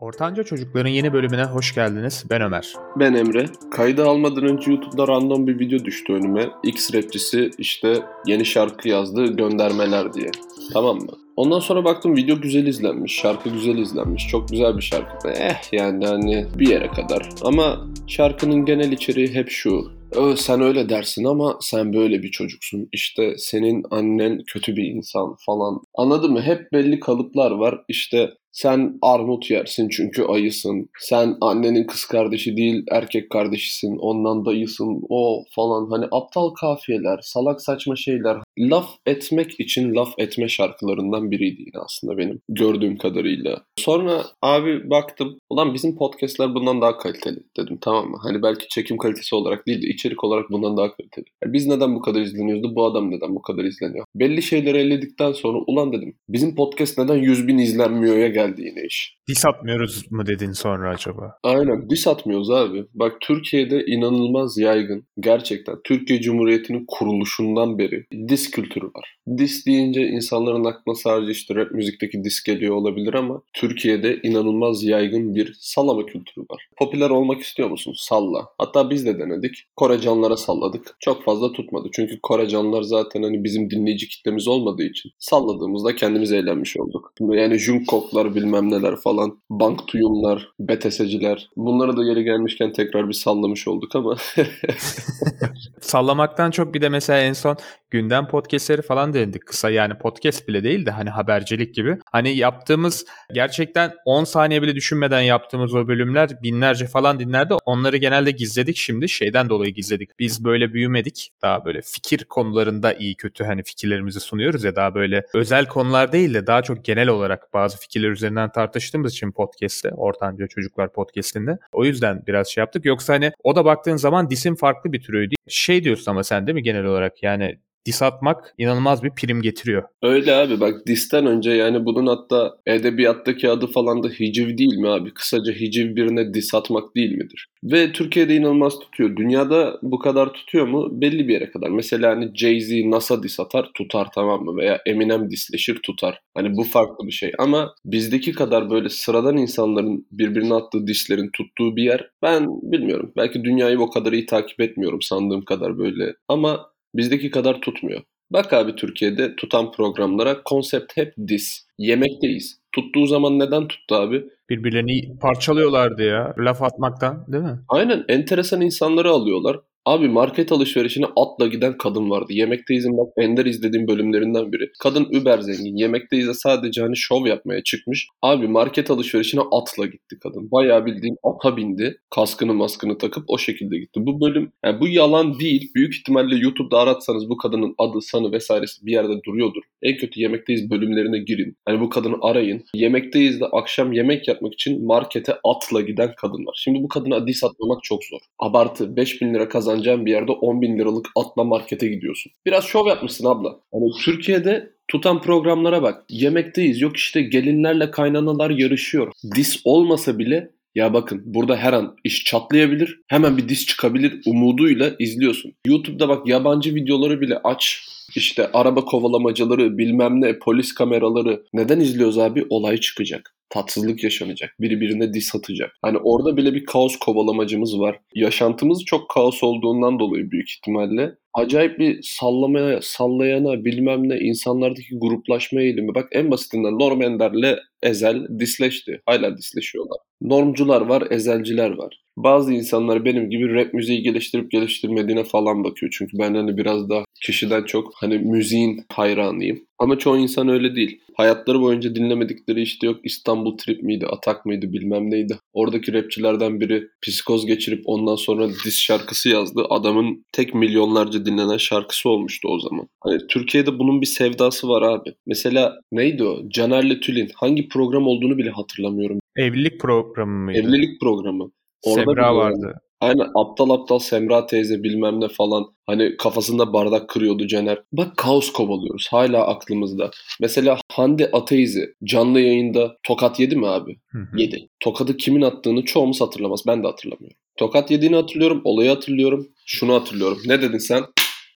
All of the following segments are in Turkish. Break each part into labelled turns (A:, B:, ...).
A: Ortanca Çocukların yeni bölümüne hoş geldiniz. Ben Ömer.
B: Ben Emre. Kaydı almadan önce YouTube'da random bir video düştü önüme. X rapçisi işte yeni şarkı yazdı göndermeler diye. Tamam mı? Ondan sonra baktım video güzel izlenmiş, şarkı güzel izlenmiş. Çok güzel bir şarkı. Eh yani hani bir yere kadar. Ama şarkının genel içeriği hep şu. Ö, sen öyle dersin ama sen böyle bir çocuksun. İşte senin annen kötü bir insan falan. Anladın mı? Hep belli kalıplar var. İşte sen armut yersin çünkü ayısın. Sen annenin kız kardeşi değil erkek kardeşisin. Ondan dayısın. O falan hani aptal kafiyeler, salak saçma şeyler. Laf etmek için laf etme şarkılarından biriydi yine aslında benim gördüğüm kadarıyla. Sonra abi baktım. Ulan bizim podcastler bundan daha kaliteli dedim tamam mı? Hani belki çekim kalitesi olarak değil de içerik olarak bundan daha kaliteli. Yani biz neden bu kadar izleniyoruz bu adam neden bu kadar izleniyor? Belli şeyleri elledikten sonra ulan dedim bizim podcast neden 100 bin izlenmiyor ya geldi yine iş.
A: Dis atmıyoruz mu dedin sonra acaba?
B: Aynen dis atmıyoruz abi. Bak Türkiye'de inanılmaz yaygın. Gerçekten Türkiye Cumhuriyeti'nin kuruluşundan beri kültürü var. Dis deyince insanların aklına sadece işte rap müzikteki dis geliyor olabilir ama Türkiye'de inanılmaz yaygın bir sallama kültürü var. Popüler olmak istiyor musun? Salla. Hatta biz de denedik. Korecanlara salladık. Çok fazla tutmadı. Çünkü Korecanlar zaten hani bizim dinleyici kitlemiz olmadığı için salladığımızda kendimiz eğlenmiş olduk. Yani Jungkook'lar bilmem neler falan, Bank Tuyumlar, BTS'ciler. Bunları da yeri gelmişken tekrar bir sallamış olduk ama.
A: Sallamaktan çok bir de mesela en son gündem podcastleri falan denedik. Kısa yani podcast bile değil de hani habercilik gibi. Hani yaptığımız gerçekten 10 saniye bile düşünmeden yaptığımız o bölümler binlerce falan dinlerdi. Onları genelde gizledik şimdi. Şeyden dolayı gizledik. Biz böyle büyümedik. Daha böyle fikir konularında iyi kötü hani fikirlerimizi sunuyoruz ya daha böyle özel konular değil de daha çok genel olarak bazı fikirler üzerinden tartıştığımız için podcast'te Ortanca Çocuklar podcast'inde. O yüzden biraz şey yaptık. Yoksa hani o da baktığın zaman disin farklı bir türüydü. Şey diyorsun ama sen değil mi genel olarak yani dis atmak inanılmaz bir prim getiriyor.
B: Öyle abi bak disten önce yani bunun hatta edebiyattaki adı falan da hiciv değil mi abi? Kısaca hiciv birine dis atmak değil midir? Ve Türkiye'de inanılmaz tutuyor. Dünyada bu kadar tutuyor mu? Belli bir yere kadar. Mesela hani Jay-Z NASA dis atar tutar tamam mı? Veya Eminem disleşir tutar. Hani bu farklı bir şey. Ama bizdeki kadar böyle sıradan insanların birbirine attığı dislerin tuttuğu bir yer ben bilmiyorum. Belki dünyayı o kadar iyi takip etmiyorum sandığım kadar böyle. Ama bizdeki kadar tutmuyor. Bak abi Türkiye'de tutan programlara konsept hep dis. Yemekteyiz. Tuttuğu zaman neden tuttu abi?
A: Birbirlerini parçalıyorlardı ya laf atmaktan değil mi?
B: Aynen enteresan insanları alıyorlar. Abi market alışverişine atla giden kadın vardı. Yemekteyiz'in bak ender izlediğim bölümlerinden biri. Kadın über zengin. Yemekteyiz'e sadece hani şov yapmaya çıkmış. Abi market alışverişine atla gitti kadın. Bayağı bildiğin ata bindi. Kaskını maskını takıp o şekilde gitti. Bu bölüm yani bu yalan değil. Büyük ihtimalle YouTube'da aratsanız bu kadının adı, sanı vesairesi bir yerde duruyordur. En kötü Yemekteyiz bölümlerine girin. Hani bu kadını arayın. Yemekteyiz de akşam yemek yapmak için markete atla giden kadın var. Şimdi bu kadına dis atmamak çok zor. Abartı. 5000 lira kazan kazanacağın bir yerde 10 bin liralık atla markete gidiyorsun. Biraz şov yapmışsın abla. Hani Türkiye'de tutan programlara bak. Yemekteyiz. Yok işte gelinlerle kaynanalar yarışıyor. Dis olmasa bile ya bakın burada her an iş çatlayabilir. Hemen bir dis çıkabilir umuduyla izliyorsun. YouTube'da bak yabancı videoları bile aç. İşte araba kovalamacaları, bilmem ne, polis kameraları. Neden izliyoruz abi? Olay çıkacak tatsızlık yaşanacak. Biri birine dis atacak. Hani orada bile bir kaos kovalamacımız var. Yaşantımız çok kaos olduğundan dolayı büyük ihtimalle acayip bir sallamaya, sallayana bilmem ne insanlardaki gruplaşma eğilimi. Bak en basitinden Norm Ender'le Ezel disleşti. Hala disleşiyorlar. Normcular var, ezelciler var. Bazı insanlar benim gibi rap müziği geliştirip geliştirmediğine falan bakıyor. Çünkü ben hani biraz daha kişiden çok hani müziğin hayranıyım. Ama çoğu insan öyle değil. Hayatları boyunca dinlemedikleri işte yok İstanbul Trip miydi, Atak mıydı bilmem neydi. Oradaki rapçilerden biri psikoz geçirip ondan sonra diss şarkısı yazdı. Adamın tek milyonlarca dinlenen şarkısı olmuştu o zaman. Hani Türkiye'de bunun bir sevdası var abi. Mesela neydi o? Caner'le Tülin. Hangi program olduğunu bile hatırlamıyorum.
A: Evlilik programı mıydı?
B: Evlilik programı.
A: Orada Semra vardı.
B: Aynen aptal aptal Semra teyze bilmem ne falan. Hani kafasında bardak kırıyordu Caner. Bak kaos kovalıyoruz. Hala aklımızda. Mesela Hande Ateizi canlı yayında tokat yedi mi abi? Hı hı. Yedi. Tokadı kimin attığını çoğumuz hatırlamaz. Ben de hatırlamıyorum. Tokat yediğini hatırlıyorum. Olayı hatırlıyorum. Şunu hatırlıyorum. Ne dedin sen?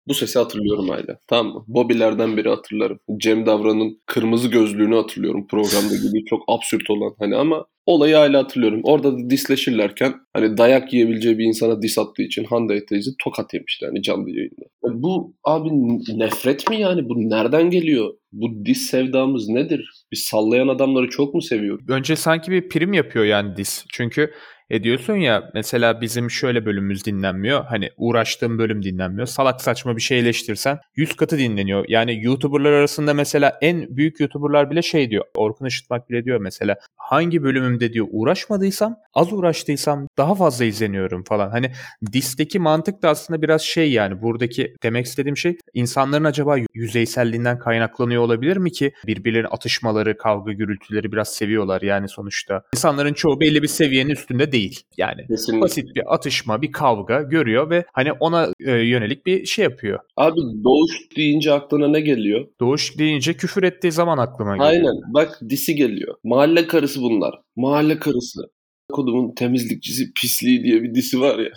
B: Bu sesi hatırlıyorum hala. Tamam mı? Bobby'lerden biri hatırlarım. Cem Davran'ın kırmızı gözlüğünü hatırlıyorum programda gibi çok absürt olan hani ama Olayı hala hatırlıyorum. Orada da disleşirlerken hani dayak yiyebileceği bir insana dis attığı için Hande teyze tokat yemişti hani canlı yayında. E bu abi nefret mi yani? Bu nereden geliyor? Bu dis sevdamız nedir? Biz sallayan adamları çok mu seviyoruz?
A: Önce sanki bir prim yapıyor yani dis. Çünkü ediyorsun ya mesela bizim şöyle bölümümüz dinlenmiyor. Hani uğraştığım bölüm dinlenmiyor. Salak saçma bir şey eleştirsen 100 katı dinleniyor. Yani YouTuber'lar arasında mesela en büyük YouTuber'lar bile şey diyor. Orkun Işıtmak bile diyor mesela hangi bölümümde diyor uğraşmadıysam az uğraştıysam daha fazla izleniyorum falan. Hani disteki mantık da aslında biraz şey yani buradaki demek istediğim şey insanların acaba yüzeyselliğinden kaynaklanıyor olabilir mi ki birbirlerinin atışmaları, kavga gürültüleri biraz seviyorlar yani sonuçta. insanların çoğu belli bir seviyenin üstünde değil. Yani Kesinlikle. basit bir atışma, bir kavga görüyor ve hani ona e, yönelik bir şey yapıyor.
B: Abi doğuş deyince aklına ne geliyor?
A: Doğuş deyince küfür ettiği zaman aklıma geliyor.
B: Aynen. Bak disi geliyor. Mahalle karısı bunlar. Mahalle karısı. Kodumun temizlikçisi pisliği diye bir disi var ya.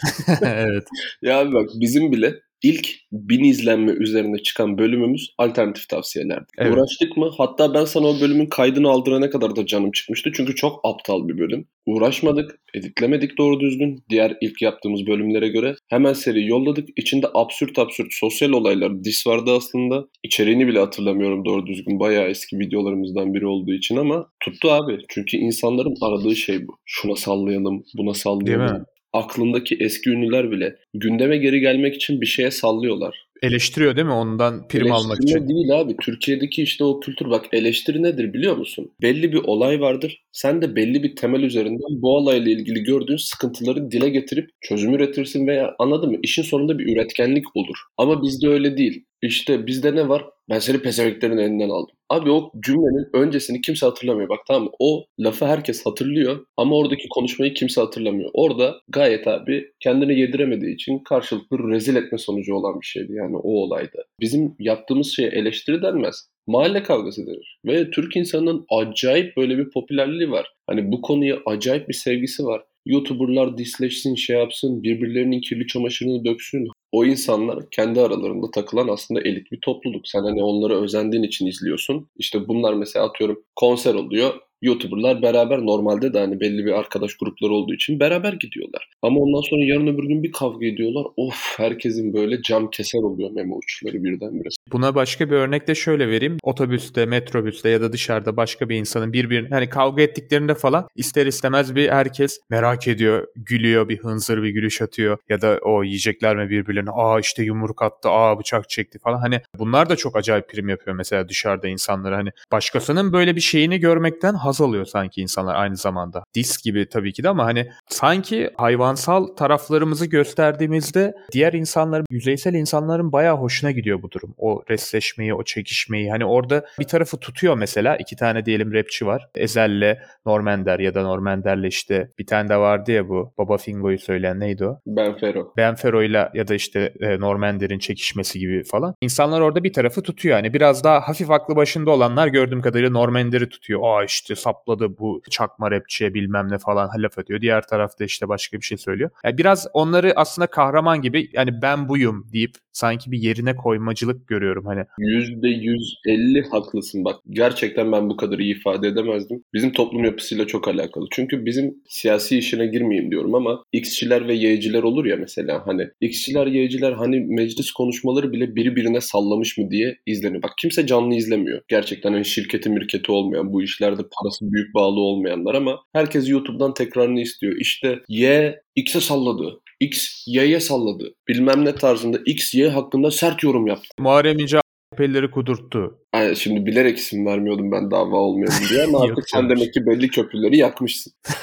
A: evet.
B: ya bak bizim bile ilk bin izlenme üzerine çıkan bölümümüz alternatif tavsiyelerdi. Evet. Uğraştık mı? Hatta ben sana o bölümün kaydını aldırana kadar da canım çıkmıştı. Çünkü çok aptal bir bölüm. Uğraşmadık, editlemedik doğru düzgün. Diğer ilk yaptığımız bölümlere göre hemen seri yolladık. İçinde absürt absürt sosyal olaylar, dis vardı aslında. İçeriğini bile hatırlamıyorum doğru düzgün. Bayağı eski videolarımızdan biri olduğu için ama tuttu abi. Çünkü insanların aradığı şey bu. Şuna sallayalım, buna sallayalım. Değil mi? Aklındaki eski ünlüler bile gündeme geri gelmek için bir şeye sallıyorlar.
A: Eleştiriyor değil mi ondan prim almak için?
B: değil abi. Türkiye'deki işte o kültür bak eleştiri nedir biliyor musun? Belli bir olay vardır. Sen de belli bir temel üzerinden bu olayla ilgili gördüğün sıkıntıları dile getirip çözüm üretirsin veya anladın mı? İşin sonunda bir üretkenlik olur. Ama bizde öyle değil. İşte bizde ne var? Ben seni pezevenklerin elinden aldım. Abi o cümlenin öncesini kimse hatırlamıyor. Bak tamam mı? O lafı herkes hatırlıyor ama oradaki konuşmayı kimse hatırlamıyor. Orada gayet abi kendini yediremediği için karşılıklı rezil etme sonucu olan bir şeydi yani o olayda. Bizim yaptığımız şeye eleştiri denmez. Mahalle kavgası denir. Ve Türk insanının acayip böyle bir popülerliği var. Hani bu konuya acayip bir sevgisi var. YouTuber'lar disleşsin, şey yapsın, birbirlerinin kirli çamaşırını döksün. O insanlar kendi aralarında takılan aslında elit bir topluluk. Sen hani onları özendiğin için izliyorsun. İşte bunlar mesela atıyorum konser oluyor. YouTuber'lar beraber normalde de hani belli bir arkadaş grupları olduğu için beraber gidiyorlar. Ama ondan sonra yarın öbür gün bir kavga ediyorlar. Of herkesin böyle cam keser oluyor memo uçları birdenbire.
A: Buna başka bir örnek de şöyle vereyim. Otobüste, metrobüste ya da dışarıda başka bir insanın birbirine hani kavga ettiklerinde falan ister istemez bir herkes merak ediyor, gülüyor, bir hınzır bir gülüş atıyor ya da o yiyecekler mi birbirlerine aa işte yumruk attı, aa bıçak çekti falan. Hani bunlar da çok acayip prim yapıyor mesela dışarıda insanlar hani başkasının böyle bir şeyini görmekten haz alıyor sanki insanlar aynı zamanda. Disk gibi tabii ki de ama hani sanki hayvansal taraflarımızı gösterdiğimizde diğer insanların, yüzeysel insanların bayağı hoşuna gidiyor bu durum. O resleşmeyi, o çekişmeyi. Hani orada bir tarafı tutuyor mesela. iki tane diyelim rapçi var. Ezel'le Normender ya da Normender'le işte bir tane de vardı ya bu Baba Fingo'yu söyleyen neydi o?
B: Ben Fero.
A: Ben Fero'yla ya da işte e, Normender'in çekişmesi gibi falan. İnsanlar orada bir tarafı tutuyor. Hani biraz daha hafif aklı başında olanlar gördüğüm kadarıyla Normender'i tutuyor. Aa işte sapladı bu çakma rapçiye bilmem ne falan laf atıyor. Diğer tarafta işte başka bir şey söylüyor. Yani biraz onları aslında kahraman gibi yani ben buyum deyip sanki bir yerine koymacılık görüyorum hani.
B: %150 haklısın bak. Gerçekten ben bu kadar iyi ifade edemezdim. Bizim toplum yapısıyla çok alakalı. Çünkü bizim siyasi işine girmeyeyim diyorum ama X'çiler ve Y'ciler olur ya mesela hani X'çiler, Y'ciler hani meclis konuşmaları bile biri birine sallamış mı diye izleniyor. Bak kimse canlı izlemiyor. Gerçekten hani şirketi mirketi olmayan bu işlerde parası büyük bağlı olmayanlar ama herkes YouTube'dan tekrarını istiyor. İşte Y X'e salladı. X, Y'ye salladı. Bilmem ne tarzında X, Y hakkında sert yorum yaptı.
A: Muharrem İnce AKP'lileri kudurttu.
B: Yani şimdi bilerek isim vermiyordum ben dava olmayalım diye ama artık sen demek ki belli köprüleri yakmışsın.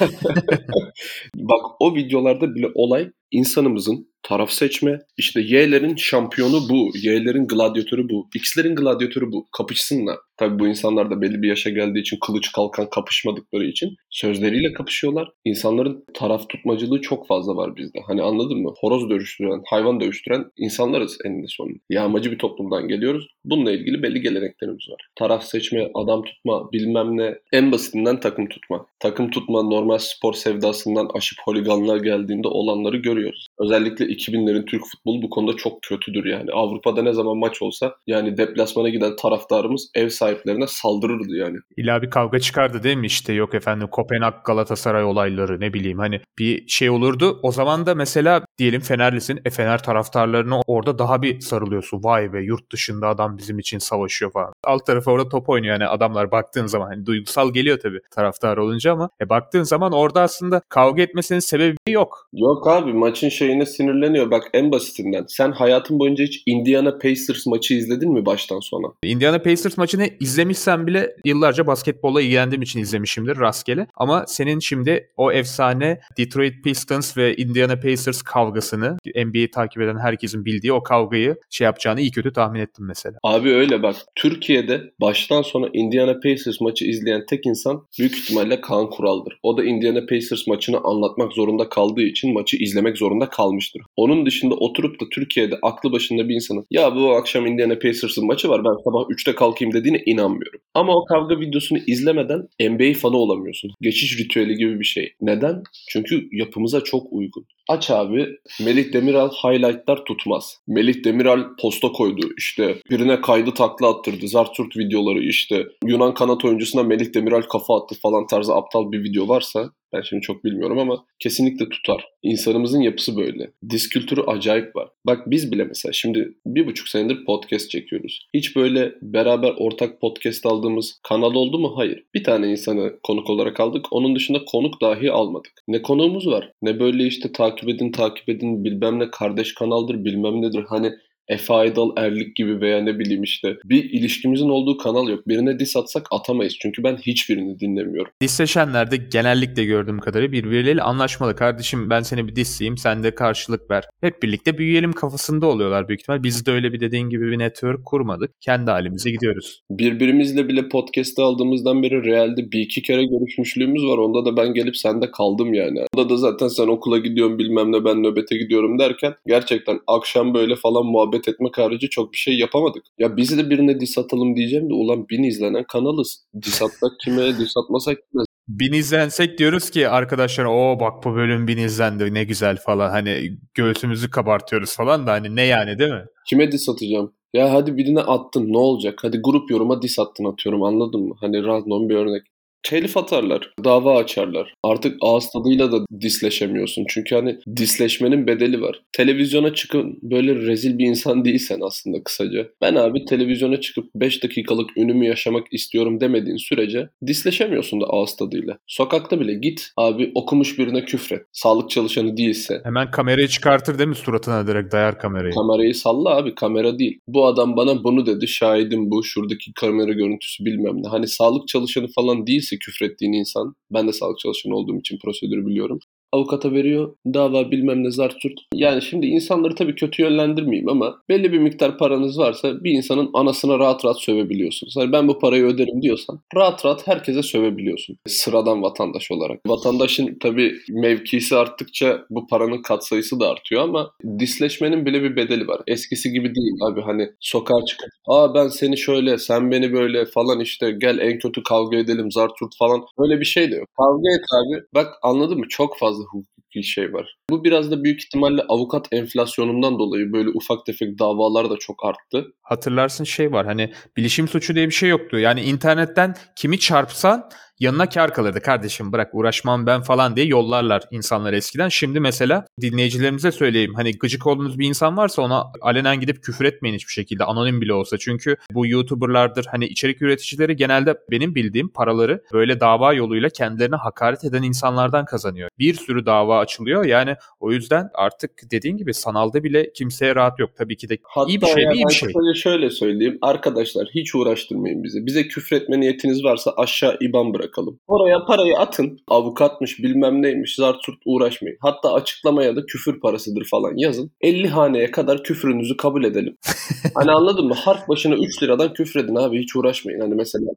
B: Bak o videolarda bile olay insanımızın taraf seçme. İşte Y'lerin şampiyonu bu. Y'lerin gladyatörü bu. X'lerin gladyatörü bu. Kapışsınlar. Tabii bu insanlar da belli bir yaşa geldiği için kılıç kalkan kapışmadıkları için sözleriyle kapışıyorlar. İnsanların taraf tutmacılığı çok fazla var bizde. Hani anladın mı? Horoz dövüştüren, hayvan dövüştüren insanlarız eninde sonunda. Yağmacı bir toplumdan geliyoruz. Bununla ilgili belli gelenekler karakterimiz var. Taraf seçme, adam tutma, bilmem ne. En basitinden takım tutma. Takım tutma normal spor sevdasından aşıp holiganlığa geldiğinde olanları görüyoruz. Özellikle 2000'lerin Türk futbolu bu konuda çok kötüdür yani. Avrupa'da ne zaman maç olsa yani deplasmana giden taraftarımız ev sahiplerine saldırırdı yani.
A: İlla bir kavga çıkardı değil mi işte yok efendim Kopenhag Galatasaray olayları ne bileyim hani bir şey olurdu. O zaman da mesela diyelim Fenerlisin. E Fener taraftarlarına orada daha bir sarılıyorsun. Vay be yurt dışında adam bizim için savaşıyor falan. Alt tarafı orada top oynuyor yani adamlar baktığın zaman. Hani duygusal geliyor tabii taraftar olunca ama e baktığın zaman orada aslında kavga etmesinin sebebi yok.
B: Yok abi maçın şeyine sinirleniyor. Bak en basitinden. Sen hayatın boyunca hiç Indiana Pacers maçı izledin mi baştan sona?
A: Indiana Pacers maçını izlemişsem bile yıllarca basketbolla ilgilendiğim için izlemişimdir rastgele. Ama senin şimdi o efsane Detroit Pistons ve Indiana Pacers kavgasını NBA'yi takip eden herkesin bildiği o kavgayı şey yapacağını iyi kötü tahmin ettim mesela.
B: Abi öyle bak. Türkiye'de baştan sona Indiana Pacers maçı izleyen tek insan büyük ihtimalle Kaan Kural'dır. O da Indiana Pacers maçını anlatmak zorunda kaldığı için maçı izlemek zorunda kalmıştır. Onun dışında oturup da Türkiye'de aklı başında bir insanın ya bu akşam Indiana Pacers'ın maçı var ben sabah 3'te kalkayım dediğine inanmıyorum. Ama o kavga videosunu izlemeden NBA fanı olamıyorsun. Geçiş ritüeli gibi bir şey. Neden? Çünkü yapımıza çok uygun. Aç abi Melih Demiral highlightlar tutmaz. Melih Demiral posta koydu işte birine kaydı takla attırdı. Zarturt videoları işte Yunan kanat oyuncusuna Melih Demiral kafa attı falan tarzı aptal bir video varsa ben şimdi çok bilmiyorum ama kesinlikle tutar. İnsanımızın yapısı böyle. Disk kültürü acayip var. Bak biz bile mesela şimdi bir buçuk senedir podcast çekiyoruz. Hiç böyle beraber ortak podcast aldığımız kanal oldu mu? Hayır. Bir tane insanı konuk olarak aldık. Onun dışında konuk dahi almadık. Ne konuğumuz var ne böyle işte takip edin takip edin bilmem ne kardeş kanaldır bilmem nedir. Hani Efe Aydal Erlik gibi veya ne bileyim işte bir ilişkimizin olduğu kanal yok. Birine dis atsak atamayız çünkü ben hiçbirini dinlemiyorum.
A: Disleşenler de genellikle gördüğüm kadarıyla birbirleriyle anlaşmalı. Kardeşim ben seni bir disleyeyim sen de karşılık ver. Hep birlikte büyüyelim kafasında oluyorlar büyük ihtimal. Biz de öyle bir dediğin gibi bir network kurmadık. Kendi halimize gidiyoruz.
B: Birbirimizle bile podcast'te aldığımızdan beri realde bir iki kere görüşmüşlüğümüz var. Onda da ben gelip sende kaldım yani. Onda da zaten sen okula gidiyorsun bilmem ne ben nöbete gidiyorum derken gerçekten akşam böyle falan muhabbet muhabbet etmek harici çok bir şey yapamadık. Ya biz de birine dis atalım diyeceğim de ulan bin izlenen kanalız. Dis atsak kime, dis atmasak kime?
A: Bin izlensek diyoruz ki arkadaşlar o bak bu bölüm bin izlendi ne güzel falan hani göğsümüzü kabartıyoruz falan da hani ne yani değil mi?
B: Kime dis atacağım? Ya hadi birine attın ne olacak? Hadi grup yoruma dis attın atıyorum anladın mı? Hani random bir örnek telif atarlar, dava açarlar. Artık ağız tadıyla da disleşemiyorsun. Çünkü hani disleşmenin bedeli var. Televizyona çıkın böyle rezil bir insan değilsen aslında kısaca. Ben abi televizyona çıkıp 5 dakikalık ünümü yaşamak istiyorum demediğin sürece disleşemiyorsun da ağız tadıyla. Sokakta bile git abi okumuş birine küfret. Sağlık çalışanı değilse.
A: Hemen kamerayı çıkartır değil mi suratına direkt dayar kamerayı.
B: Kamerayı salla abi kamera değil. Bu adam bana bunu dedi şahidim bu şuradaki kamera görüntüsü bilmem ne. Hani sağlık çalışanı falan değilse küfrettiğin insan, ben de sağlık çalışanı olduğum için prosedürü biliyorum avukata veriyor. Dava bilmem ne zart surt. Yani şimdi insanları tabii kötü yönlendirmeyeyim ama belli bir miktar paranız varsa bir insanın anasına rahat rahat sövebiliyorsunuz. Hani ben bu parayı öderim diyorsan rahat rahat herkese sövebiliyorsun. Sıradan vatandaş olarak. Vatandaşın tabii mevkisi arttıkça bu paranın katsayısı da artıyor ama disleşmenin bile bir bedeli var. Eskisi gibi değil abi hani sokağa çıkıp aa ben seni şöyle sen beni böyle falan işte gel en kötü kavga edelim zart surt falan öyle bir şey de yok. Kavga et abi. Bak anladın mı? Çok fazla hukuki şey var. Bu biraz da büyük ihtimalle avukat enflasyonundan dolayı böyle ufak tefek davalar da çok arttı.
A: Hatırlarsın şey var hani bilişim suçu diye bir şey yoktu. Yani internetten kimi çarpsan yanına kar kalırdı. Kardeşim bırak uğraşmam ben falan diye yollarlar insanlar eskiden. Şimdi mesela dinleyicilerimize söyleyeyim. Hani gıcık olduğunuz bir insan varsa ona alenen gidip küfür etmeyin hiçbir şekilde. Anonim bile olsa. Çünkü bu YouTuber'lardır hani içerik üreticileri genelde benim bildiğim paraları böyle dava yoluyla kendilerine hakaret eden insanlardan kazanıyor. Bir sürü dava açılıyor. Yani o yüzden artık dediğin gibi sanalda bile kimseye rahat yok. Tabii ki de Hatta iyi bir şey mi iyi bir şey.
B: şöyle söyleyeyim. Arkadaşlar hiç uğraştırmayın bizi. Bize küfretme niyetiniz varsa aşağı IBAN bırakalım. Oraya parayı atın. Avukatmış bilmem neymiş zart surt uğraşmayın. Hatta açıklamaya da küfür parasıdır falan yazın. 50 haneye kadar küfrünüzü kabul edelim. hani anladın mı? Harf başına 3 liradan küfredin abi hiç uğraşmayın. Hani mesela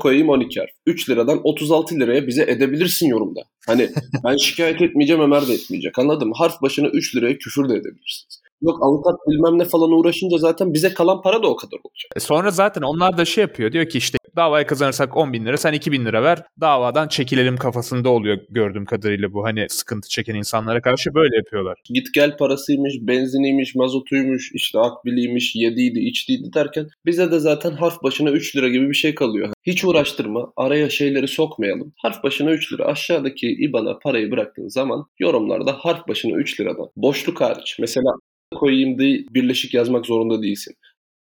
B: koyayım 12 harf. 3 liradan 36 liraya bize edebilirsin yorumda. Hani ben şikayet etmeyeceğim Ömer de etmeyecek anladın mı? Harf başına 3 liraya küfür de edebilirsiniz. Yok avukat bilmem ne falan uğraşınca zaten bize kalan para da o kadar olacak.
A: E sonra zaten onlar da şey yapıyor. Diyor ki işte davayı kazanırsak 10 bin lira sen 2 bin lira ver. Davadan çekilelim kafasında oluyor gördüğüm kadarıyla bu. Hani sıkıntı çeken insanlara karşı böyle yapıyorlar.
B: Git gel parasıymış, benziniymiş, mazotuymuş, işte akbiliymiş, yediydi, içtiydi derken bize de zaten harf başına 3 lira gibi bir şey kalıyor. Hiç uğraştırma, araya şeyleri sokmayalım. Harf başına 3 lira. Aşağıdaki IBAN'a parayı bıraktığın zaman yorumlarda harf başına 3 liradan. Boşluk hariç. Mesela koyayım diye birleşik yazmak zorunda değilsin.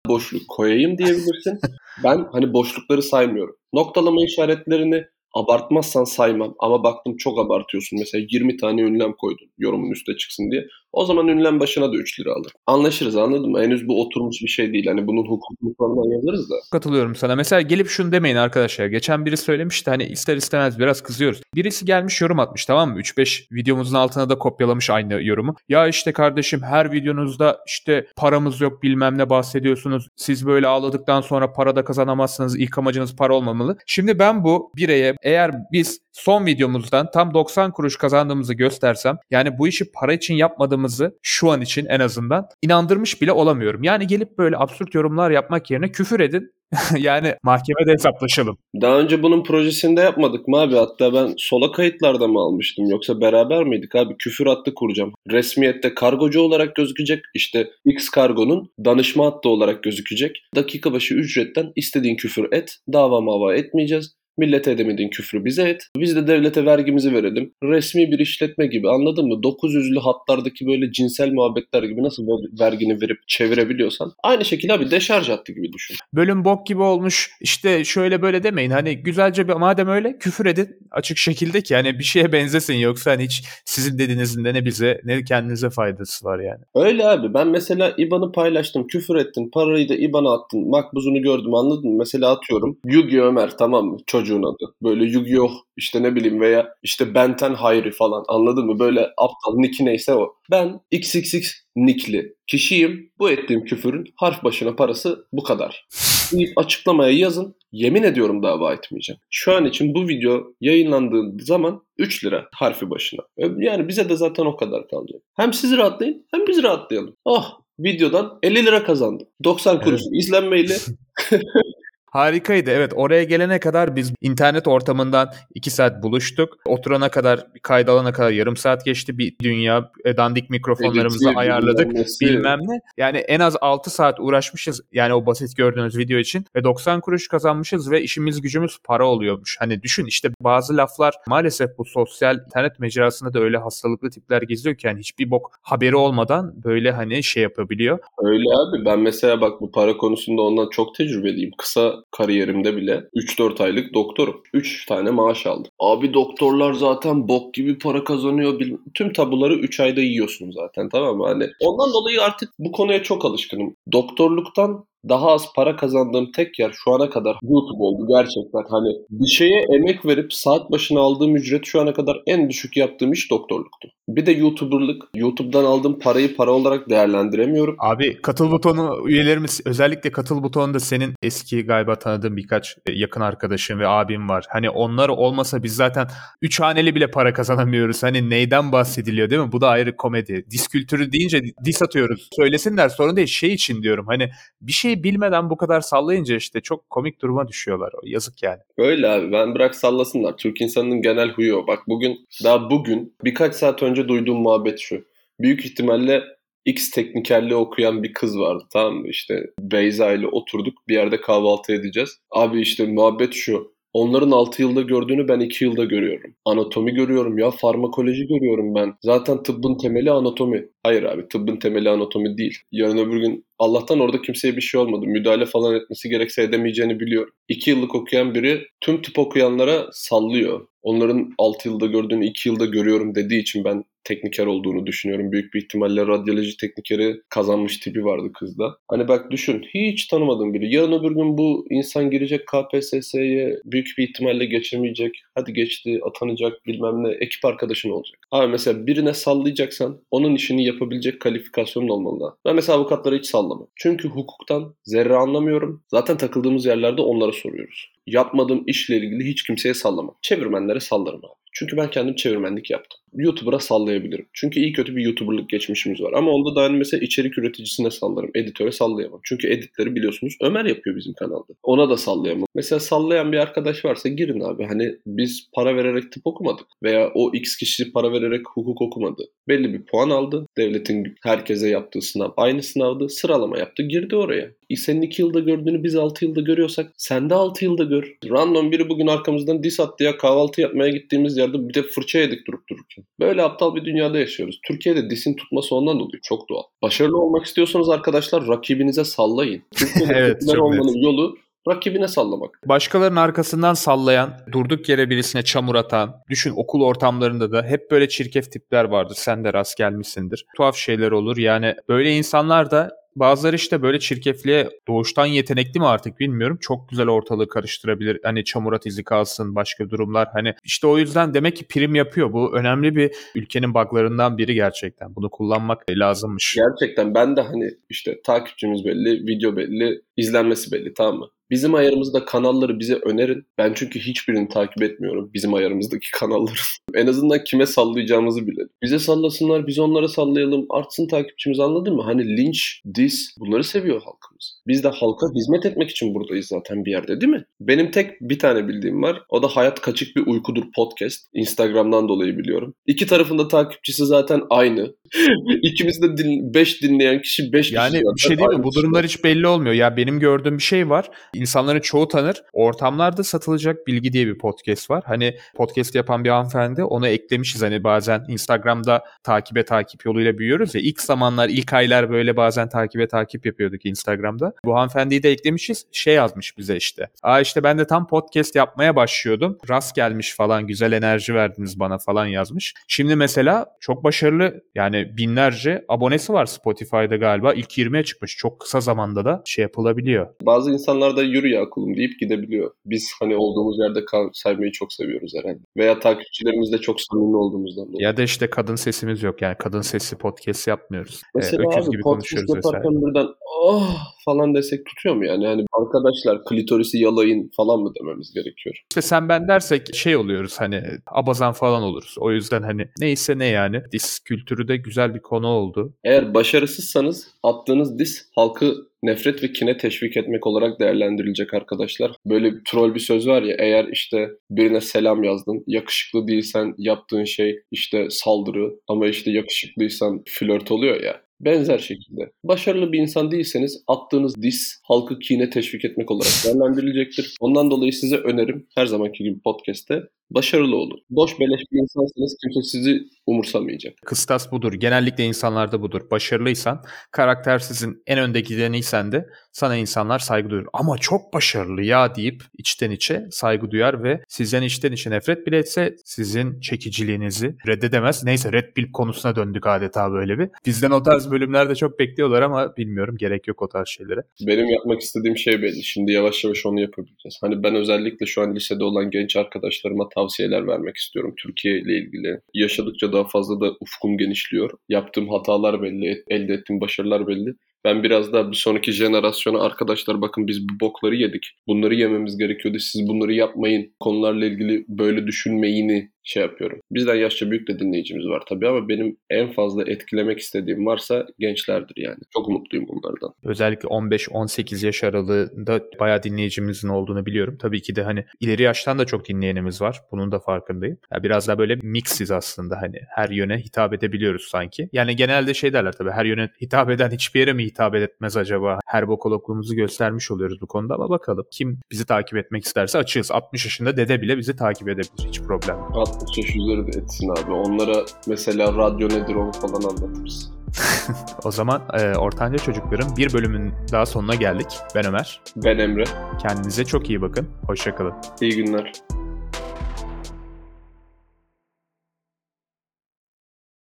B: Boşluk koyayım diyebilirsin. ben hani boşlukları saymıyorum. Noktalama işaretlerini abartmazsan saymam ama baktım çok abartıyorsun. Mesela 20 tane ünlem koydun yorumun üstüne çıksın diye. O zaman ünlem başına da 3 lira alır. Anlaşırız anladın mı? Henüz bu oturmuş bir şey değil. Hani bunun hukukunu falan yazarız da.
A: Katılıyorum sana. Mesela gelip şunu demeyin arkadaşlar. Geçen biri söylemişti hani ister istemez biraz kızıyoruz. Birisi gelmiş yorum atmış tamam mı? 3-5 videomuzun altına da kopyalamış aynı yorumu. Ya işte kardeşim her videonuzda işte paramız yok bilmem ne bahsediyorsunuz. Siz böyle ağladıktan sonra para da kazanamazsınız. İlk amacınız para olmamalı. Şimdi ben bu bireye eğer biz son videomuzdan tam 90 kuruş kazandığımızı göstersem yani bu işi para için yapmadığımızı şu an için en azından inandırmış bile olamıyorum. Yani gelip böyle absürt yorumlar yapmak yerine küfür edin. yani mahkemede hesaplaşalım.
B: Daha önce bunun projesinde yapmadık mı abi? Hatta ben sola kayıtlarda mı almıştım yoksa beraber miydik abi? Küfür hattı kuracağım. Resmiyette kargocu olarak gözükecek. İşte X kargonun danışma hattı olarak gözükecek. Dakika başı ücretten istediğin küfür et. Dava mava etmeyeceğiz. Millete edemediğin küfrü bize et. Biz de devlete vergimizi verelim. Resmi bir işletme gibi anladın mı? 900'lü hatlardaki böyle cinsel muhabbetler gibi nasıl vergini verip çevirebiliyorsan aynı şekilde abi deşarj hattı gibi düşün.
A: Bölüm bok gibi olmuş işte şöyle böyle demeyin. Hani güzelce bir madem öyle küfür edin açık şekilde ki yani bir şeye benzesin yoksa hani hiç sizin dediğinizin de ne bize ne kendinize faydası var yani.
B: Öyle abi ben mesela IBAN'ı paylaştım küfür ettin parayı da IBAN'a attın makbuzunu gördüm anladın mı? Mesela atıyorum Yugi Ömer tamam mı çocuk çocuğun adı. Böyle Yu-Gi-Oh işte ne bileyim veya işte Benten Hayri falan anladın mı? Böyle aptal nicki neyse o. Ben XXX nickli kişiyim. Bu ettiğim küfürün harf başına parası bu kadar. Deyip açıklamaya yazın. Yemin ediyorum dava etmeyeceğim. Şu an için bu video yayınlandığı zaman 3 lira harfi başına. Yani bize de zaten o kadar kalacak. Hem siz rahatlayın hem biz rahatlayalım. Oh videodan 50 lira kazandım. 90 kuruş evet. izlenmeyle
A: Harikaydı. Evet oraya gelene kadar biz internet ortamından 2 saat buluştuk. Oturana kadar kayda alana kadar yarım saat geçti. Bir dünya e, dandik mikrofonlarımızı evet, ayarladık. Bilmem ne. Yani en az 6 saat uğraşmışız. Yani o basit gördüğünüz video için. Ve 90 kuruş kazanmışız ve işimiz gücümüz para oluyormuş. Hani düşün işte bazı laflar maalesef bu sosyal internet mecrasında da öyle hastalıklı tipler geziyor ki yani hiçbir bok haberi olmadan böyle hani şey yapabiliyor.
B: Öyle abi ben mesela bak bu para konusunda ondan çok tecrübeliyim. Kısa kariyerimde bile 3-4 aylık doktorum. 3 tane maaş aldım. Abi doktorlar zaten bok gibi para kazanıyor. Tüm tabuları 3 ayda yiyorsun zaten tamam mı? Hani ondan dolayı artık bu konuya çok alışkınım. Doktorluktan daha az para kazandığım tek yer şu ana kadar YouTube oldu gerçekten. Hani bir şeye emek verip saat başına aldığım ücret şu ana kadar en düşük yaptığım iş doktorluktu. Bir de YouTuber'lık. YouTube'dan aldığım parayı para olarak değerlendiremiyorum.
A: Abi katıl butonu üyelerimiz özellikle katıl butonunda senin eski galiba tanıdığın birkaç e, yakın arkadaşın ve abim var. Hani onlar olmasa biz zaten 3 haneli bile para kazanamıyoruz. Hani neyden bahsediliyor değil mi? Bu da ayrı komedi. Dis kültürü deyince dis atıyoruz. Söylesinler sorun değil. Şey için diyorum hani bir şey şeyi bilmeden bu kadar sallayınca işte çok komik duruma düşüyorlar. Yazık yani.
B: Öyle abi ben bırak sallasınlar. Türk insanının genel huyu o. Bak bugün daha bugün birkaç saat önce duyduğum muhabbet şu. Büyük ihtimalle X teknikerliği okuyan bir kız vardı tamam mı? İşte Beyza ile oturduk bir yerde kahvaltı edeceğiz. Abi işte muhabbet şu. Onların 6 yılda gördüğünü ben 2 yılda görüyorum. Anatomi görüyorum ya, farmakoloji görüyorum ben. Zaten tıbbın temeli anatomi. Hayır abi tıbbın temeli anatomi değil. Yarın öbür gün Allah'tan orada kimseye bir şey olmadı. Müdahale falan etmesi gerekse edemeyeceğini biliyorum. 2 yıllık okuyan biri tüm tıp okuyanlara sallıyor. Onların 6 yılda gördüğünü 2 yılda görüyorum dediği için ben tekniker olduğunu düşünüyorum. Büyük bir ihtimalle radyoloji teknikeri kazanmış tipi vardı kızda. Hani bak düşün hiç tanımadığım biri. Yarın öbür gün bu insan girecek KPSS'ye büyük bir ihtimalle geçemeyecek. Hadi geçti atanacak bilmem ne ekip arkadaşın olacak. Abi mesela birine sallayacaksan onun işini yapabilecek kalifikasyonun olmalı. Ben mesela avukatlara hiç sallamam. Çünkü hukuktan zerre anlamıyorum. Zaten takıldığımız yerlerde onlara soruyoruz. Yapmadığım işle ilgili hiç kimseye sallamam. Çevirmenlere sallarım abi. Çünkü ben kendim çevirmenlik yaptım. YouTuber'a sallayabilirim. Çünkü iyi kötü bir YouTuber'lık geçmişimiz var. Ama onda da hani mesela içerik üreticisine sallarım. Editöre sallayamam. Çünkü editleri biliyorsunuz Ömer yapıyor bizim kanalda. Ona da sallayamam. Mesela sallayan bir arkadaş varsa girin abi. Hani biz para vererek tıp okumadık. Veya o X kişi para vererek hukuk okumadı. Belli bir puan aldı. Devletin herkese yaptığı sınav aynı sınavdı. Sıralama yaptı. Girdi oraya. E senin 2 yılda gördüğünü biz 6 yılda görüyorsak sen de 6 yılda gör. Random biri bugün arkamızdan dis attı ya kahvaltı yapmaya gittiğimiz yerde bir de fırça yedik durup dururken. Böyle aptal bir dünyada yaşıyoruz. Türkiye'de disin tutması ondan dolayı çok doğal. Başarılı olmak istiyorsanız arkadaşlar rakibinize sallayın. Türkiye'de
A: Evet,
B: olmanın yolu rakibine sallamak.
A: Başkalarının arkasından sallayan, durduk yere birisine çamur atan, düşün okul ortamlarında da hep böyle çirkef tipler vardır. Sen de rast gelmişsindir. Tuhaf şeyler olur. Yani böyle insanlar da Bazıları işte böyle çirkefliğe doğuştan yetenekli mi artık bilmiyorum. Çok güzel ortalığı karıştırabilir. Hani çamurat izi kalsın başka durumlar. Hani işte o yüzden demek ki prim yapıyor. Bu önemli bir ülkenin buglarından biri gerçekten. Bunu kullanmak lazımmış.
B: Gerçekten ben de hani işte takipçimiz belli, video belli, izlenmesi belli tamam mı? Bizim ayarımızda kanalları bize önerin. Ben çünkü hiçbirini takip etmiyorum bizim ayarımızdaki kanalları. en azından kime sallayacağımızı bilelim. Bize sallasınlar, biz onlara sallayalım. Artsın takipçimiz anladın mı? Hani linç, dis bunları seviyor halkımız. Biz de halka hizmet etmek için buradayız zaten bir yerde değil mi? Benim tek bir tane bildiğim var. O da Hayat Kaçık Bir Uykudur podcast. Instagram'dan dolayı biliyorum. İki tarafında takipçisi zaten aynı. İkimiz de 5 din, beş dinleyen kişi 5
A: yani
B: kişi.
A: bir şey değil mi? Bu durumlar hiç belli olmuyor. Ya benim gördüğüm bir şey var. İnsanların çoğu tanır. Ortamlarda satılacak bilgi diye bir podcast var. Hani podcast yapan bir hanımefendi onu eklemişiz. Hani bazen Instagram'da takibe takip yoluyla büyüyoruz ya. İlk zamanlar, ilk aylar böyle bazen takibe takip yapıyorduk Instagram'da. Bu hanımefendiyi de eklemişiz. Şey yazmış bize işte. Aa işte ben de tam podcast yapmaya başlıyordum. Rast gelmiş falan güzel enerji verdiniz bana falan yazmış. Şimdi mesela çok başarılı yani binlerce abonesi var Spotify'da galiba. İlk 20'ye çıkmış. Çok kısa zamanda da şey yapılabiliyor.
B: Bazı insanlar da yürü ya kulum deyip gidebiliyor. Biz hani olduğumuz yerde kal saymayı çok seviyoruz herhalde. Veya takipçilerimizle çok samimi olduğumuzdan dolayı.
A: Ya da işte kadın sesimiz yok yani kadın sesi podcast yapmıyoruz.
B: Mesela
A: ee, öküz
B: abi
A: gibi
B: podcast
A: konuşuyoruz
B: yaparken
A: vesaire.
B: buradan oh falan desek tutuyor mu yani? Yani arkadaşlar klitorisi yalayın falan mı dememiz gerekiyor?
A: İşte sen ben dersek şey oluyoruz hani abazan falan oluruz. O yüzden hani neyse ne yani. Dis kültürü de güzel bir konu oldu.
B: Eğer başarısızsanız attığınız dis halkı nefret ve kine teşvik etmek olarak değerlendirilecek arkadaşlar. Böyle bir troll bir söz var ya eğer işte birine selam yazdın, yakışıklı değilsen yaptığın şey işte saldırı ama işte yakışıklıysan flört oluyor ya. Benzer şekilde. Başarılı bir insan değilseniz attığınız dis halkı kine teşvik etmek olarak değerlendirilecektir. Ondan dolayı size önerim her zamanki gibi podcast'te başarılı olun. Boş beleş bir insansanız kimse sizi umursamayacak.
A: Kıstas budur. Genellikle insanlarda budur. Başarılıysan, karaktersizin en önde gideniysen de sana insanlar saygı duyar. Ama çok başarılı ya deyip içten içe saygı duyar ve sizden içten içe nefret bile etse sizin çekiciliğinizi reddedemez. Neyse Red Pill konusuna döndük adeta böyle bir. Bizden o tarz bölümlerde çok bekliyorlar ama bilmiyorum gerek yok o tarz şeylere.
B: Benim yapmak istediğim şey belli. Şimdi yavaş yavaş onu yapabileceğiz. Hani ben özellikle şu an lisede olan genç arkadaşlarıma tavsiyeler vermek istiyorum Türkiye ile ilgili. Yaşadıkça daha fazla da ufkum genişliyor. Yaptığım hatalar belli, elde ettiğim başarılar belli. Ben biraz daha bir sonraki jenerasyona arkadaşlar bakın biz bu bokları yedik. Bunları yememiz gerekiyordu. Siz bunları yapmayın. Konularla ilgili böyle düşünmeyini şey yapıyorum. Bizden yaşça büyük de dinleyicimiz var tabii ama benim en fazla etkilemek istediğim varsa gençlerdir yani. Çok umutluyum bunlardan.
A: Özellikle 15-18 yaş aralığında bayağı dinleyicimizin olduğunu biliyorum. Tabii ki de hani ileri yaştan da çok dinleyenimiz var. Bunun da farkındayım. Ya biraz daha böyle mixiz aslında hani her yöne hitap edebiliyoruz sanki. Yani genelde şey derler tabii her yöne hitap eden hiçbir yere mi hitap etmez acaba? Her bokologluğumuzu göstermiş oluyoruz bu konuda ama bakalım. Kim bizi takip etmek isterse açığız. 60 yaşında dede bile bizi takip edebilir. Hiç problem yok.
B: 60 yaş üzeri de etsin abi. Onlara mesela radyo nedir onu falan anlatırız.
A: O zaman e, Ortanca Çocukların bir bölümün daha sonuna geldik. Ben Ömer.
B: Ben Emre.
A: Kendinize çok iyi bakın. Hoşçakalın.
B: İyi günler.